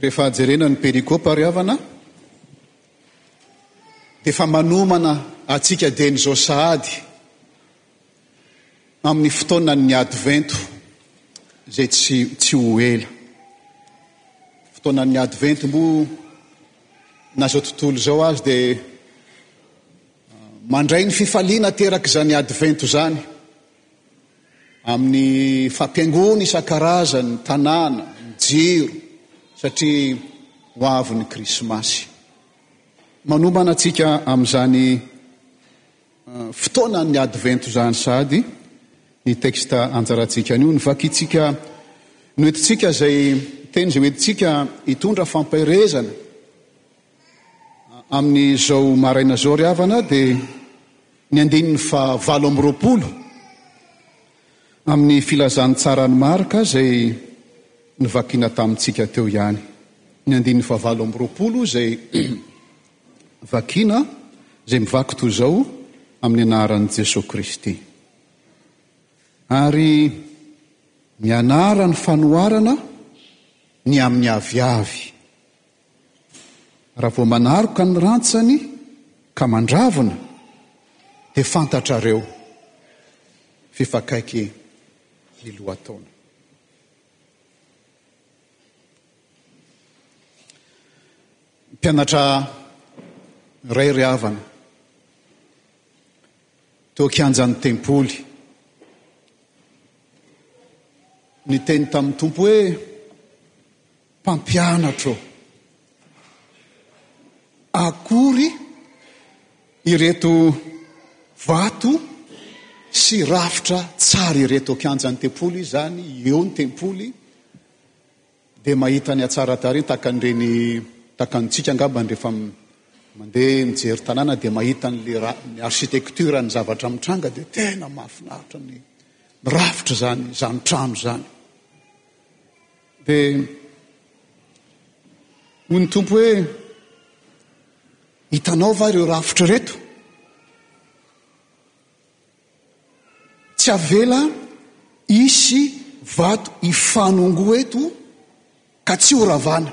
Rehefa jerena ny perikopa ry havana dia efa manomana antsika dieny izao sahady amin'ny fotoanan'ny advento izay tsy tsy ho ela. Fotoanan'ny advento moa na izao tontolo izao azy dia mandray ny fifaliana terak'izany advento izany. amin'ny fampiangoana isan-karazany ny tanàna, ny jiro, satria ho avy ny Krismasy. Manomana antsika amin'izany eh, fotoanan'ny advento izany sady ny texte anjarantsika anio, ny vakintsika noentintsika izay teny izay hoentintsika hitondra fampaherezana Amin'izao maraina izao ry havana dia ny andininy fahavalo amby roapolo amin'ny filazan'ny tsaran'i Marka izay novakiana tamintsika teo ihany. Ny andininy fahavalo amby roapolo izay vakiana izay mivaky toy izao amin'ny anaran'i Jesoa Kristy. Ary mianara ny fanoharana ny amin'ny aviavy. Raha vao manaroka ny rantsany ka mandravona dia fantatrareo f'efa akaiky ny lohataona. Mpianatra iray ry havana, teo an-kianjan'ny tempoly, niteny tamin'ny Tompo hoe, Mpampianatro. Akory ireto vato sy rafitra tsara ireto. Kianjan'ny tempoly izy izany, eo ny tempoly, dia mahita ny hatsaran-tarehy tahaka an'ireny, tahaka antsika angambany rehefa mandeha mijery tanàna dia mahita an'ilay ra- ny architecture ny zavatra mitranga dia tena mahafinaritra ny rafitra izany, izany trano izany. Dia hoy ny Tompo hoe, Hitanao va ireo rafitra ireto? Tsy avela hisy vato hifanongo eto ka tsy ho ravana.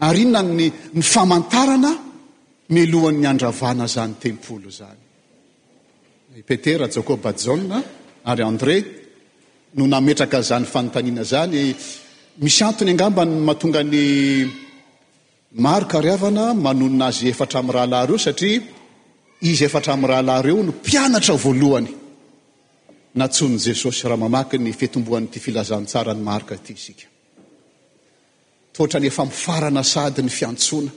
Ary inona ny ny famantarana milohan'ny handravana izany tempoly izany? I Petera, Jakoba, Jaona ary André no nametraka izany fanontaniana izany. Misy antony angamba ny mahatonga ny Marka ary havana manonona azy efatra mirahalahy ireo satria izy efatra mirahalahy ireo no mpianatra voalohany natsoin'i Jesosy raha mamaky ny fitomboan'ity filazantsara ny Marka ity isika. Toetra ny efa mifarana sahady ny fiantsoana,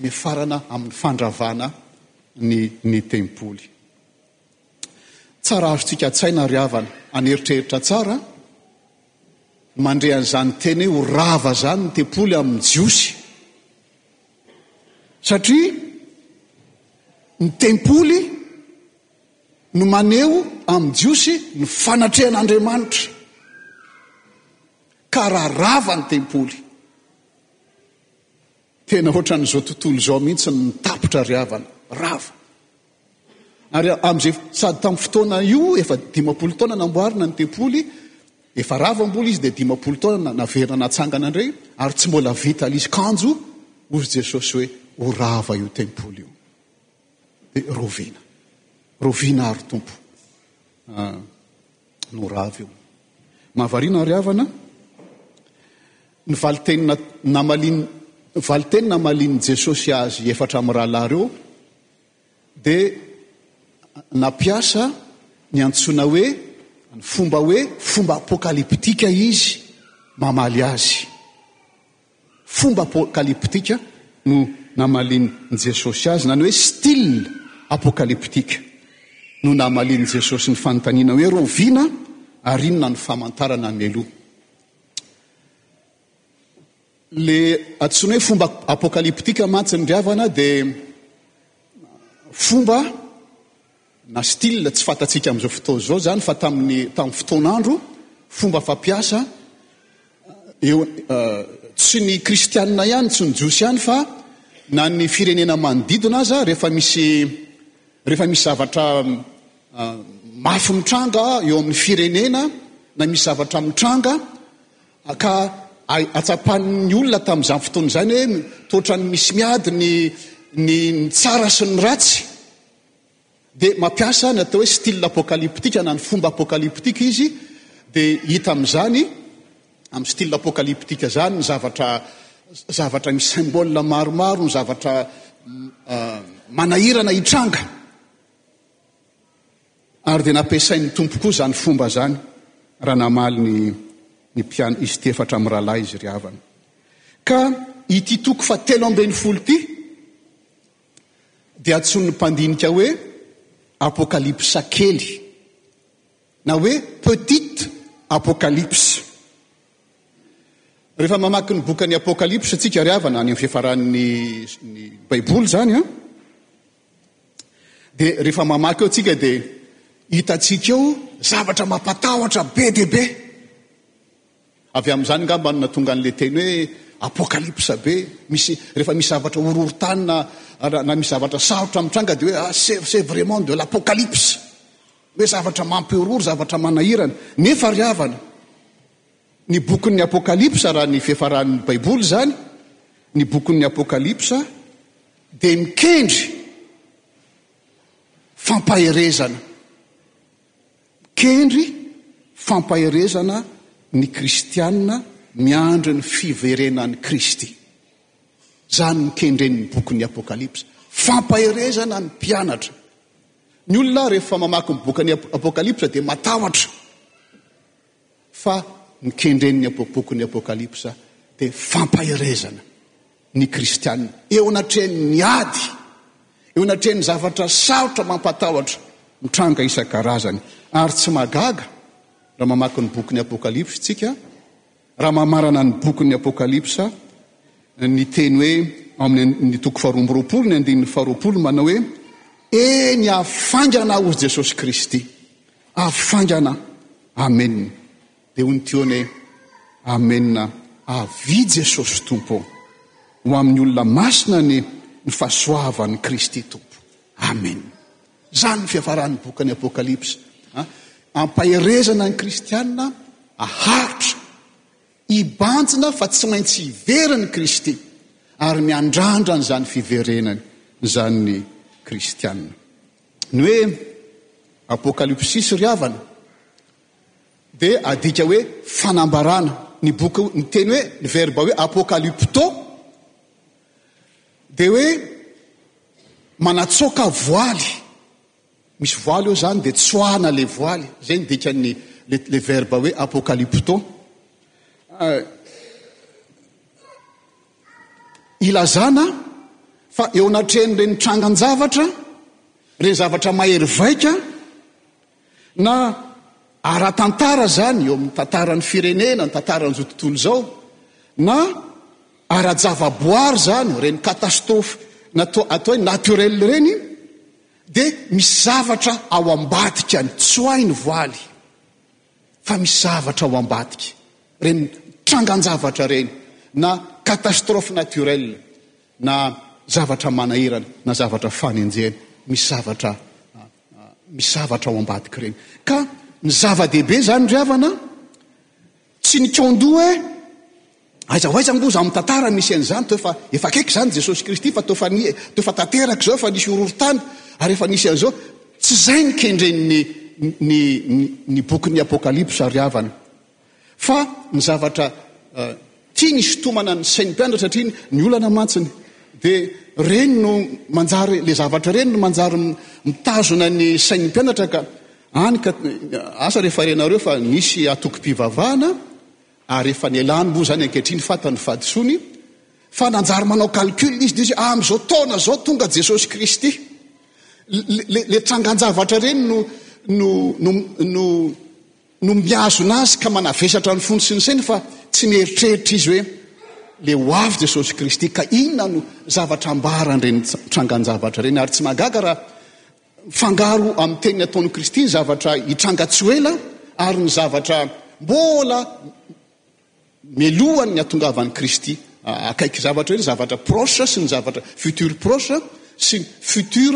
mifarana amin'ny fandravana ny ny tempoly. Tsara azontsika an-tsaina ry havana, an'eritreritra tsara, mandre an'izany teny hoe ho rava izany ny tempoly amin'ny Jiosy. Satria ny tempoly, no maneho amin'ny Jiosy ny fanatrehan'Andriamanitra, ka raha rava ny tempoly. Tena ohatran'izao tontolo izao mihitsy ny tapitra ry havana, rava. Ary amin'izay sady tamin'ny fotoana io, efa dimampolo taona namboarina ny tempoly, efa rava mbola izy dia dimampolo taona naverina natsangana indray, ary tsy mbola vita lisy kanjo, hoy Jesosy hoe, ho rava io tempoly io. Dia rovina. Rovina ary Tompo. Ah, no rava io. Mahavariana ary havana. Ny valinteny na, namalin, valinteny namalian'i Jesosy azy efatra amin'ny rahalahy ireo dia nampiasa ny antsoina hoe ny fomba hoe fomba apokalyptika izy mamaly azy. Fomba apokalyptika no namalian'i Jesosy azy, na ny hoe style apokalyptika no namalian'i Jesosy ny fanontaniana hoe rahoviana ary inona no famantarana ny Meloa. Le antsoina hoe fomba apokalyptika mantsy ny ry havana dia fomba na style tsy fantatsika amin'izao fotoana izao izany fa tamin'ny tamin'ny fotoan'andro fomba fampiasa eo tsy ny kristianina ihany tsy ny jiosy ihany fa na ny firenena manodidina aza rehefa misy rehefa misy zavatra mafy mitranga eo amin'ny firenena na misy zavatra mitranga ka atsapan'ny olona tamin'izany fotoana izany hoe toatra ny misy miady ny ny tsara sy ny ratsy dia mampiasa ny atao hoe style apokalyptika na ny fomba apokalyptika izy dia hita amin'izany amin'ny style apokalyptika izany ny zavatra zavatra ny symbole maromaro ny zavatra ah, manahirana hitranga ary dia nampiasain'ny tompo koa izany fomba izany raha namaly ny ny mpian izy ity efatra amin'ny rahalahy izy ry havana ka ity toko fa telo ambin'ny folo ity dia antsoin'ny mpandinika hoe Apokalypsa Kely na hoe Petite Apocalypse. Rehefa mamaky ny bokan'ny Apokalypsa antsika ry havana, any amin'ny fiafaran'ny ny Baiboly izany an, dia rehefa mamaky eo antsika dia hitantsika eo zavatra mampatahotra be dia be. Avy amin'izany angamba no nahatonga an'ilay teny hoe apokalypsa be. Misy, rehefa misy zavatra horohorontany na, na misy zavatra sarotra mitranga dia hoe ah, c'est, c'est vraiment de l'apocalypse. Hoe zavatra mampihorohoro, zavatra manahirana. Nefa ry havana, ny bokin'ny apokalypsa, raha ny fiafaran'ny Baiboly izany, ny bokin'ny apokalypsa dia mikendry fampaherezana Mikendry fampaherezana ny kristiana miandry ny fiverenan'i Kristy. Izany no kendren'ny bokin'ny Apokalypsa. Fampaherezana ny mpianatra. Ny olona rehefa mamaky ny bokin'ny Apokalypsa dia matahotra. fa ny kendren'ny bokin'ny Apokalypsa dia fampaherezana ny kristiana eo anatrehan'ny ady, eo anatrehan'ny zavatra sarotra mampatahotra mitranga isan-karazany. Ary tsy mahagaga raha mamaky ny bokin'ny Apokalypsa isika, raha mamarana ny bokin'ny Apokalypsa, ny teny hoe amin'ny toko faharoa amby roapolo, ny andininy faharoapolo manao hoe eny hafaingana hozy Jesosy Kristy. Avo faingana Amen Dia hoy ny Tione Amen Avia Jesosy Tompo ô Ho amin'ny olona masina anie ny fahasoavan'i Kristy Tompo Amen Izany ny fiafaran'ny bokin'ny Apokalypsy an Ampaherezana ny Kristianina aharitra hibanjina fa tsy maintsy hiverin'i Kristy ary miandrandra an'izany fiverenany izany ny Kristianina Ny hoe Apokalypsis ry havana dia adika hoe fanambarana. Ny boky, ny teny hoe, ny verba hoe apokalypto dia hoe manatsoaka voaly. Misy voaly eo izany dia tsoahana ilay voaly. Izay ny dikan'ny le verba hoe apokalypto. Ah, Ilazana fa eo anatrehan'ireny trangan-javatra, ireny zavatra mahery vaika na ara-tantara izany eo amin'ny tantaran'ny firenena, ny tantaran'izao tontolo izao, na ara-javaboary izany ireny catastrophe natao atao hoe naturel ireny, dia misy zavatra ao ambadika ny tsoahy ny voaly. fa misy zavatra ao ambadika reny trangan-javatra reny na catastrophe naturel na zavatra manahirana na zavatra fanenjehana misy zavatra misy zavatra ao ambadika reny ka ny zava-dehibe zany ry havana tsy ny kaondoha Aiza ho aiza angoa za mitantara ny nisian izany teo fa efa akaiky izany Jesosy Kristy fa teo fa nia teo fa tanteraka izao efa nisy horohorontany ary efa nisy an'izao tsy izay ny kendren'ny ny ny bokin'ny apokalypsy ary havana fa ny zavatra uh, tia ny sitomana ny sain'ny mpianatra satria ny olana mantsiny dia reny no manjary le zavatra reny no manjary mitazona ny sain'ny mpianatra ka any ka asa rehefa renareo fa nisy atokom-pivavahana Ary efa nialany moa izany ankehitriny fantany ny fahadisoany fa nanjary manao calcul izy dia izy amin'izao taona izao tonga Jesosy Kristy. Le, le trangan-javatra ireny no, no, no, no, no miazona azy ka manavesatra ny fony sy ny sainy fa tsy mieritreritra izy hoe le ho avy Jesosy Kristy ka inona no zavatra ambaran-dreny trangan-javatra ireny ary tsy mahagaga raha Mifangaro amin'ny teniny ataon'i Kristy ny zavatra hitranga tsy ho ela ary ny zavatra mbola mialohan'ny hatongavan'i Kristy akaiky. Zavatra hoe ny zavatra proche sy ny zavatra futur proche sy ny futur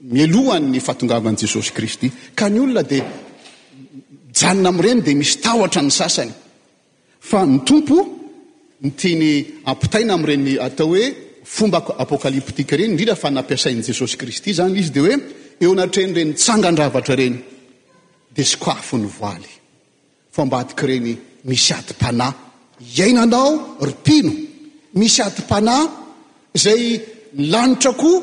mialohan'ny fahatongavan'i Jesosy Kristy. Ka ny olona dia mijanona amin'ireny dia misy tahotra ny sasany. Fa ny Tompo no tiany ampitaina amin'ireny atao hoe fomba apokalyptika ireny, indrindra fa nampiasain'i Jesosy Kristy izany izy, dia hoe eo anatrehan'ireny tsangan-dravatra ireny dia sokafo ny voaly, fa ao ambadik'ireny misy adim-panahy iainanao ry mpino, misy adim-panahy izay ny lanitra koa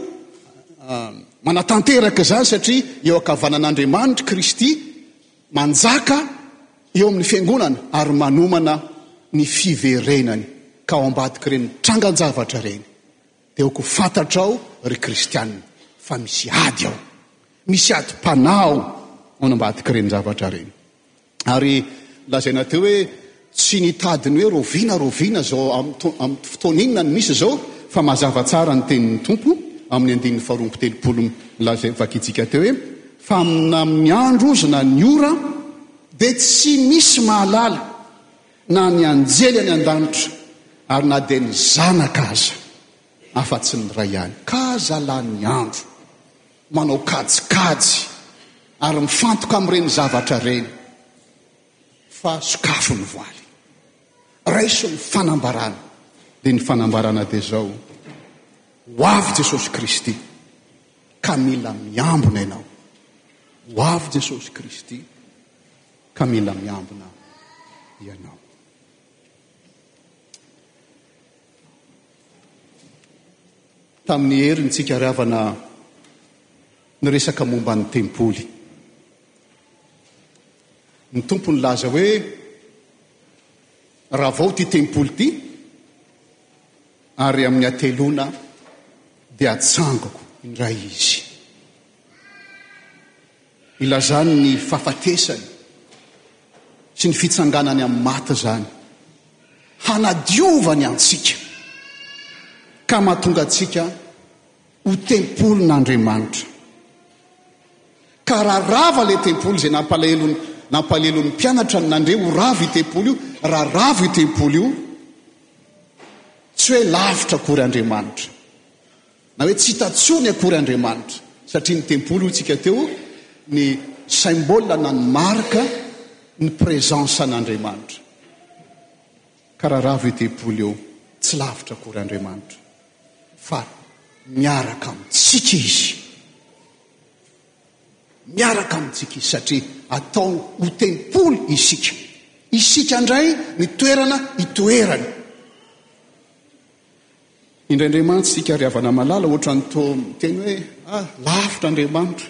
manatanteraka izany satria eo ankavanan'Andriamanitry Kristy, Manjaka eo amin'ny Fiangonana ary manomana ny fiverenany ka ao ambadik'ireny trangan-javatra ireny dia aoko fantatrao ry kristiana fa misy ady ao, misy adim-panahy ao ambadik'ireny zavatra ireny. Ary lazaina teo hoe. Tsy nitady ny hoe raoviana raoviana izao amin'ny fotoana inona no misy izao fa mazava tsara ny tenin'ny Tompo amin'ny andininy faharoa amby telopolo milaza vakintsika teo hoe fa na ny andro ozy na ny ora dia tsy misy mahalala na ny anjely any an-danitra ary na dia ny zanaka aza afa-tsy ny Ray ihany ka aza lany andro manao kajikajy ary mifantoka amin'ireny zavatra ireny. Fa sokafy ny voaly. Raiso ny fanambarana. Dia ny fanambarana dia izao, ho avy Jesosy Kristy ka mila miambina ianao. Ho avy Jesosy Kristy ka mila miambina ianao. Tamin'ny hery ny tsikariavana niresaka momba ny tempoly. Ny Tompo nilaza hoe, Ravao ity tempoly ity, ary amin'ny hateloana dia hatsangako indray izy. Ilazany ny fahafatesany sy ny fitsanganany amin'ny maty izany, hanadiovany antsika ka mahatonga antsika ho tempolin'Andriamanitra. Ka raha rava ilay tempoly, izay nampalahelo nampalahelo ny mpianatra ny nandre ho rava io tempoly io, raha rava io tempoly io, tsy hoe lavitra akory Andriamanitra, na hoe tsy hita tsony akory Andriamanitra, satria ny tempoly ho tsika teo ny symbole na ny marika ny présence an'Andriamanitra. Ka raha ravo io devoly io, tsy lavitra akory Andriamanitra, fa miaraka amintsika Izy. Miaraka amintsika Izy, satria ataony ho tempoly isika. Isika indray ny toerana itoerany. Indraindray mantsy isika ry havana malala, ohatran'ny toa miteny hoe, ah, lavitra Andriamanitra.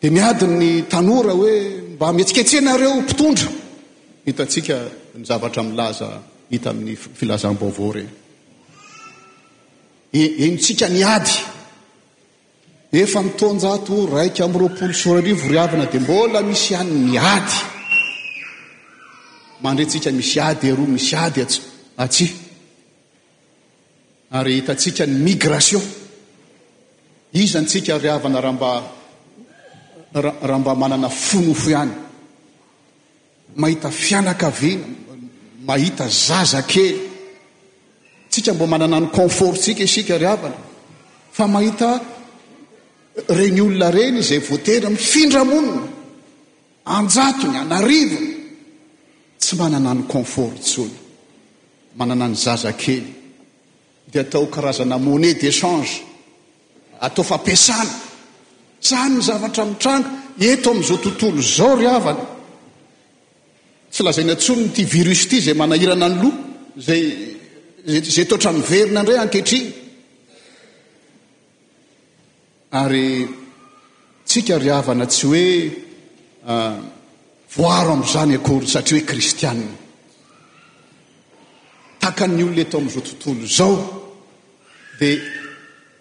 Dia miady ny tanora hoe mba mihetsiketsy ianareo mpitondra. Hitantsika ny zavatra milaza hita amin'ny filazam-baovao ireny. Henontsika ny ady. Efa amin'ny taonjato iraika amby roapolo sy roa arivo ry havana dia mbola misy ihany ny ady. Mandre antsika misy ady eroa, misy ady atsy. Ary hitantsika ny migration. Iza antsika ry havana raha mba raha mba manana fo nofo ihany. Mahita fianakaviana, mahita zaza kely. Tsika mba manana ny confort-tsika isika ry havana. Fa mahita reny olona reny izay voatery mifindra monina, anjatony, anarivony, tsy manana ny confort tsony. Manana ny zaza kely dia atao karazana monnaie d'échange, atao fampiasana. Izany ny zavatra mitranga eto amin'izao tontolo izao ry havana. Tsy lazaina intsony ity virus ity izay manahirana ny loha, izay izay toetra miverina indray ankehitriny. Ary tsika ry havana tsy hoe voaro amin'izany akory satria hoe kristianina. Tahaka ny olona eto amin'izao tontolo izao dia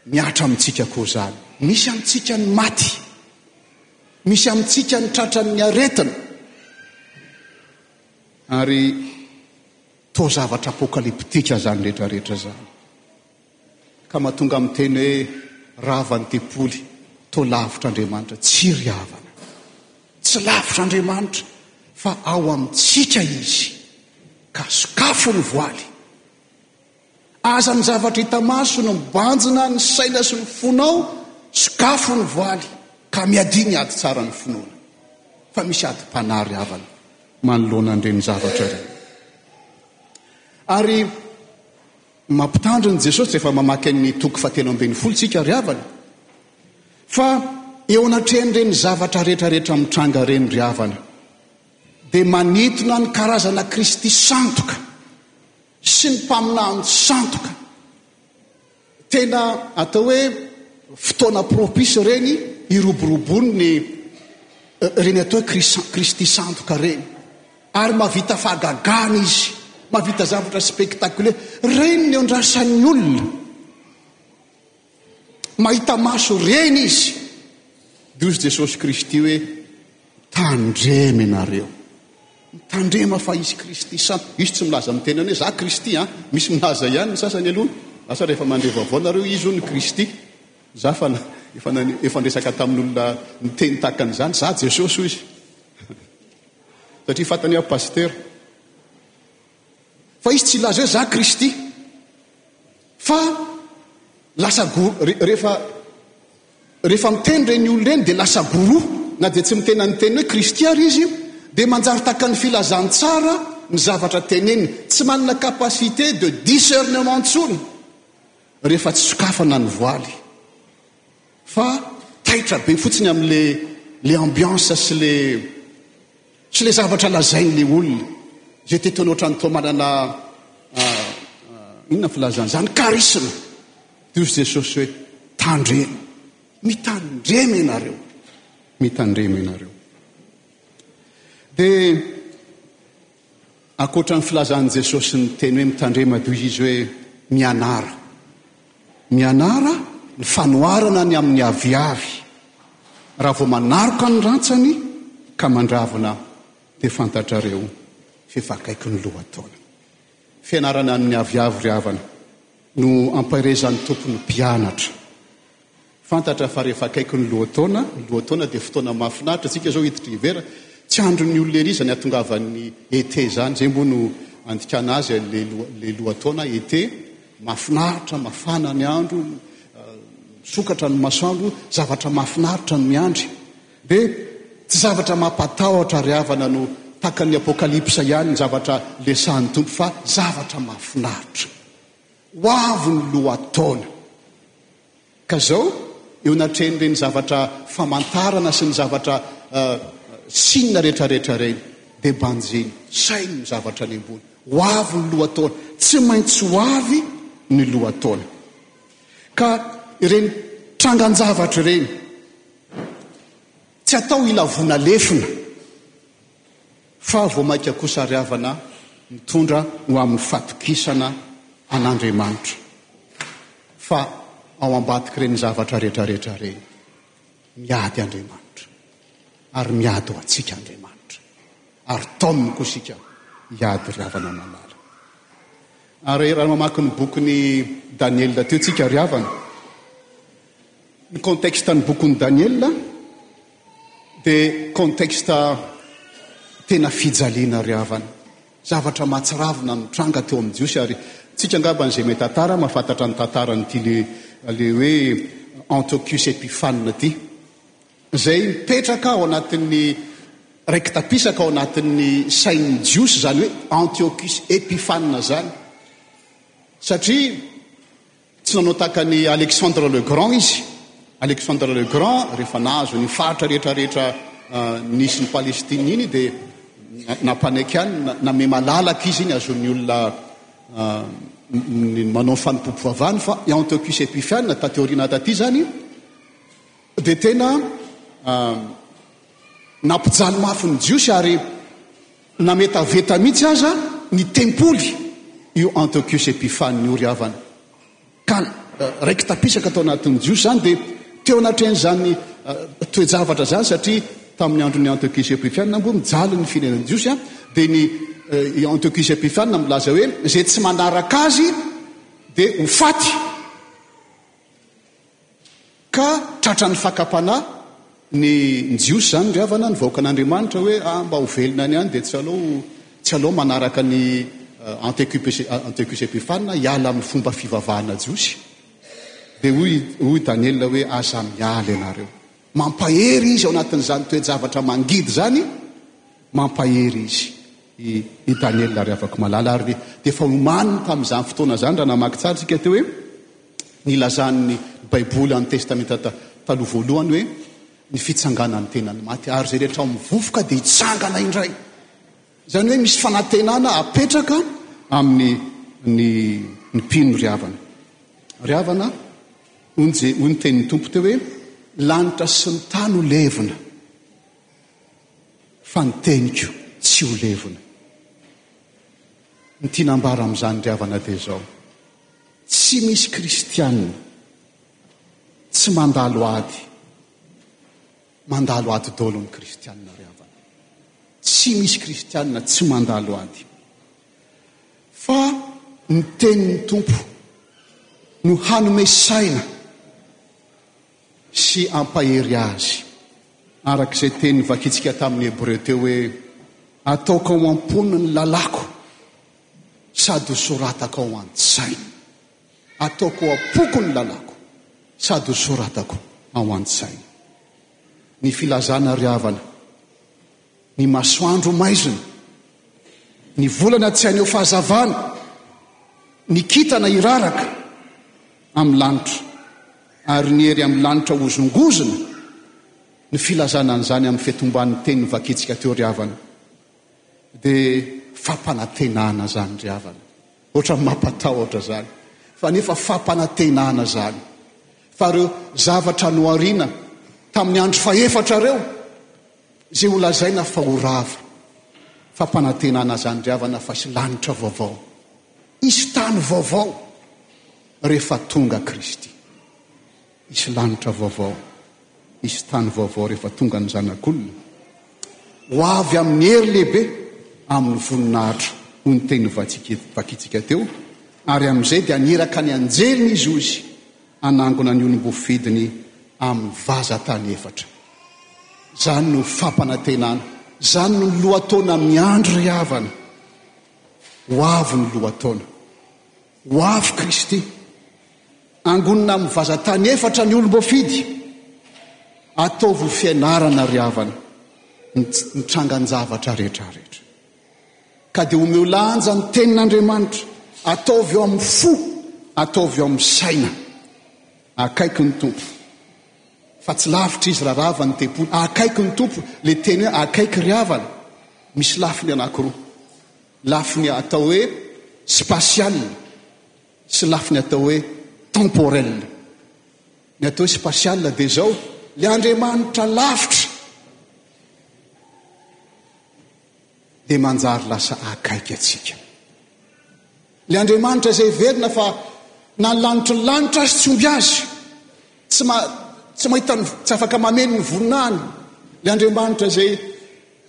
mihatra amintsika koa izany. Misy amintsika ny maty, misy amintsika ny tratran'ny aretina, ary toa zavatra apokaliptika izany rehetrarehetra izany. Ka mahatonga miteny hoe rava ny tempoly toa lavitra Andriamanitra. Tsia ry havana, tsy lavitra Andriamanitra fa ao amintsika Izy, ka sokafo ny voaly. Aza ny zavatra hita maso no mibanjina ny saina sy ny fonao, sokafo ny voaly ka miadia ny ady tsara ny finoana. Fa misy adim-panahy ry havana manoloana an'ireny zavatra ireny. Ary. Mampitandrina i Jesosy rehefa mamaky an'ny toko fahatelo ambin'ny folo isika ry havana, fa eo anatrehan'ireny zavatra rehetrarehetra mitranga ireny ry havana, dia manintona ny karazana Kristy sandoka sy ny mpaminany sandoka. Tena atao hoe fotoana propice ireny hiroboroboan'ny ireny atao hoe Kristy sandoka ireny. Ary mahavita fahagagana izy. Mahavita zavatra spectaculaire. Reny ny andrasan'ny olona. Mahita maso reny izy. Dia hozy Jesosy Kristy hoe, tandremo ianareo. Tandrema fa izy Kristy santo. Izy tsy milaza amin'ny tenany hoe za Kristy an. Ah. Misy milaza ihany ny sasany aloha. Asa rehefa mandre vaovao nareo izy ny Kristy. Za fa efa, efa ndresaka tamin'olona niteny tahaka an'izany. Za Jesosy hoy izy. Satria fantany aho pasitera. Fa izy tsy hilaza hoe za Kristy. Fa lasa go rehefa rehefa miteny ireny olona ireny dia lasa guru na dia tsy mitena ny teny hoe Kristy ary izy dia manjary taka ny filazantsara ny zavatra teneniny. Tsy manana capacité de discernement intsony rehefa tsy sokafana ny voaly. Fa taitra be fotsiny amle le ambiance sy le sy le zavatra lazain le olona zay teto ny otran'ny toa manana inona filazana zany charisme de ozy jesosy hoe tandremo mitandrema ianareo mitandrema ianareo de Ankoatra ny filazan'i Jesosy ny teny hoe mitandrema dois izy hoe mianara. Mianara ny fanoharana ny amin'ny aviavy raha vao manaroka ny rantsany ka mandravona dia fantatrareo f'efa akaiky ny lohataona. Fianarana ny aviavy ry havana no ampaherezan'ny Tompo ny mpianatra. Fantatra fa rehefa akaiky ny lohataona, ny lohataona dia fotoana mahafinaritra, isika izao hiditra hiver, tsy andron'ny olona ery izany hatongavan'ny été izany, izay moa no andikana azy ilay lohataona, été, mahafinaritra, mafana ny andro, misokatra ny masoandro, zavatra mahafinaritra no miandry. Dia tsy zavatra mampatahotra ary havana no takan'ny Apokalypsa ihany ny zavatra lesahin'ny Tompo fa zavatra mahafinaritra. Ho avy ny lohataona! Ka zao, eo anatrehan'ireny zavatra famantarana sy ny zavatra signe retraretra ireny, dia banjino, saino ny zavatra any ambony. Ho avy ny lohataona, tsy maintsy ho avy ny lohataona. Ka ireny trangan-javatra ireny, tsy atao hilavona lefona. Fa vao mainka kosa ry havana mitondra ho amin'ny fatokisana an'Andriamanitra fa ao ambadik'ireny zavatra rehetra rehetra ireny miady Andriamanitra ary miady ho antsika Andriamanitra ary taoniny koa isika hiady ry havana malala. Ary raha mamaky ny bokin'i Daniela teo tsika ry havana, Ny contexte ny bokin'i Daniela dia contexte tena fijaliana ry havana. Zavatra mahatsiravina no tranga teo amin'ny Jiosy ary tsika angamba an'izay mahay tantara mahafantatra ny tantaran'ity le le hoe Antiochus Epiphanes ity. Izay mipetraka ao anatin'ny raiki-tapisaka ao anatin'ny sain'ny Jiosy izany hoe Antiochus Epiphanes izany satria Tsy nanao tahaka an'i Alexandre le Grand izy. Alexandre le Grand, rehefa nahazo ny faritra rehetra rehetra nisy ny Palestine iny dia nampanaiky any, nanome malalaka izy iny azon'ny olona manao ny fanompoam-pivavahany fa i Antiochus Epiphanes taty aoriana taty izany dia tena nampijaly mafy ny Jiosy ary Nametaveta mihitsy aza ny tempoly io Antiochus Epiphanes io ry havana, ka raiki-tapisaka tao anatin'ny Jiosy izany, dia teo anatrehan'izany toe-javatra izany, satria tamin'ny andron'i Antiochus Epiphanes moa mijaly ny firenena jiosy, dia ny i Antiochus Epiphanes milaza hoe izay tsy manaraka azy dia ho faty. Ka tratran'ny fakam-panahy ny Jiosy izany ry havana, ny vahoakan'Andriamanitra hoe ah mba ho velona any ihany dia tsy aleo tsy aleo manaraka ny Anteokis Anteokis Epifana hiala amin'ny fomba fivavahana Jiosy. Dia hoy hoy i Daniela hoe aza miala ianareo. Mampahery izy ao anatin'izany toe-javatra mangidy izany, mampahery izy i, i Daniela ry havako malala ary dia efa omaniny tamin'izany fotoana izany raha namaky tsara isika teo hoe Nilazan'ny Baiboly any Testamenta Taloha Voalohany hoe ny fitsanganan'ny tenan'ny maty, ary izay rehetra ao amin'ny vovoka dia hitsangana indray. Izany hoe misy fanantenana apetraka amin'ny ny, ny mpino ry havana. Ry havana, hoy ny, hoy ny tenin'ny Tompo teo hoe, lanitra sy ny tany ho levona, fa ny teniko tsy ho levona. Ny tiana ambara amin'izany ry havana dia izao. Tsy misy kristianina tsy mandalo ady. Mandalo ady dolo ny kristianina ry havana. Tsy misy kristianina tsy mandalo ady. Fa ny tenin'ny Tompo no hanome saina sy ampahery azy. Araka izay teny vakintsika tamin'ny Hebreo teo hoe ataoko ao am-pony ny lalàko. sady ho soratako ao an-tsainy. Ataoko am-poko ny lalàko, sady ho soratako ao an-tsainy. Ny filazana ry havana, ny masoandro maizina, ny volana tsy haneho fahazavana, ny kintana hiraraka amin'ny lanitra, ary ny hery amin'ny lanitra hozongozona, ny filazana an'izany amin'ny fiatomban'ny teny vakitsika teo ry havana. Dia fampanantenana izany ry havana. Ohatran'ny mampatahotra izany, fa nefa fampanantenana izany. Fa ireo zavatra nohariana tamin'ny andro fahefatra ireo, izay holazaina fa ho rava, fampanantenana izany ry havana fa hisy lanitra vaovao, hisy tany vaovao rehefa tonga Kristy. Hisy lanitra vaovao, hisy tany vaovao rehefa tonga ny Zanak'olona. Ho avy amin'ny hery lehibe, amin'ny voninahitra, hoy ny teny novakiantsika teo, ary amin'izay dia haniraka ny anjeliny izy hozy hanangona ny olom-bofidiny amin'ny vazan-tany efatra. Izany no fampanantenana, izany no lohataona miandry ry havana. Ho avy ny lohataona. Ho avy Kristy. Angonina amin'ny vazan-tany efatra ny olom-boafidy. Ataovy ho fianarana ry havana ny trangan-javatra rehetrarehetra. Ka dia omeo lanja ny tenin'Andriamanitra. Ataovy ao amin'ny fo, ataovy ao amin'ny saina. Akaiky ny Tompo. Fa tsy lavitra izy raha rava ny tempoly. Akaiky ny Tompo. Ilay teny hoe akaiky ry havana, misy lafiny anankiroa. Lafiny atao hoe spatial sy lafiny atao hoe temporel. Ny atao hoe spatial dia izao, ilay Andriamanitra lavitra dia manjary lasa akaiky antsika. Ilay Andriamanitra izay heverina fa na ny lanitry ny lanitra azy tsy omby azy, tsy, ma, tsy mahita ny, tsy afaka mameno ny voninahiny, ilay Andriamanitra izay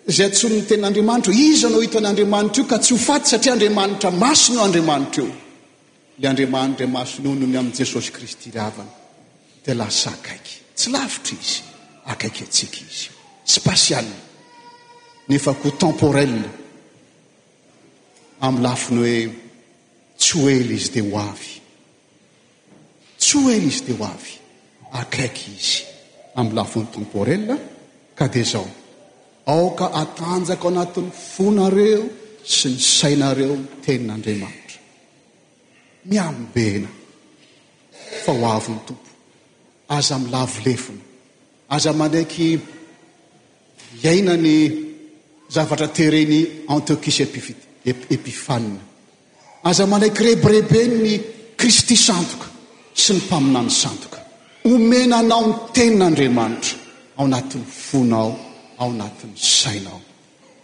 Izay antsoin'ny tenin'Andriamanitra hoe iza no hito an'Andriamanitra io ka tsy ho faty satria Andriamanitra masina io Andriamanitra io. Ilay Andriamanitra masina io noho ny amin'i Jesosy Kristy ry havana dia lasa akaiky. Tsy lavitra izy, akaiky antsika izy io. Spatial nefa koa temporel amin'ny lafiny hoe tsy ho ela izy dia ho avy. Tsoa ela izy dia ho avy akaiky izy, amin'ny lafiny temporel, ka dia izao, aoka hatanjaka ao anatin'ny fonareo sy ny sainareo ny tenin'Andriamanitra. Miambena fa ho avy ny Tompo. Aza milavo lefona. Aza manaiky hiaina ny zavatra teren'i Antiochus Epiphanes. Aza manaiky rebireben' ny Kristy sandoka sy ny mpaminany sandoka. Omena anao ny Tenin' Andriamanitra ao anatin' ny fonao, ao anatin' ny sainao,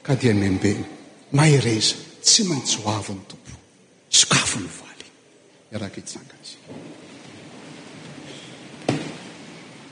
ka dia membena, mahereza, tsy maintsy ho avy ny Tompo. Sokafy ny valiny. Iaraka hitsanga isika.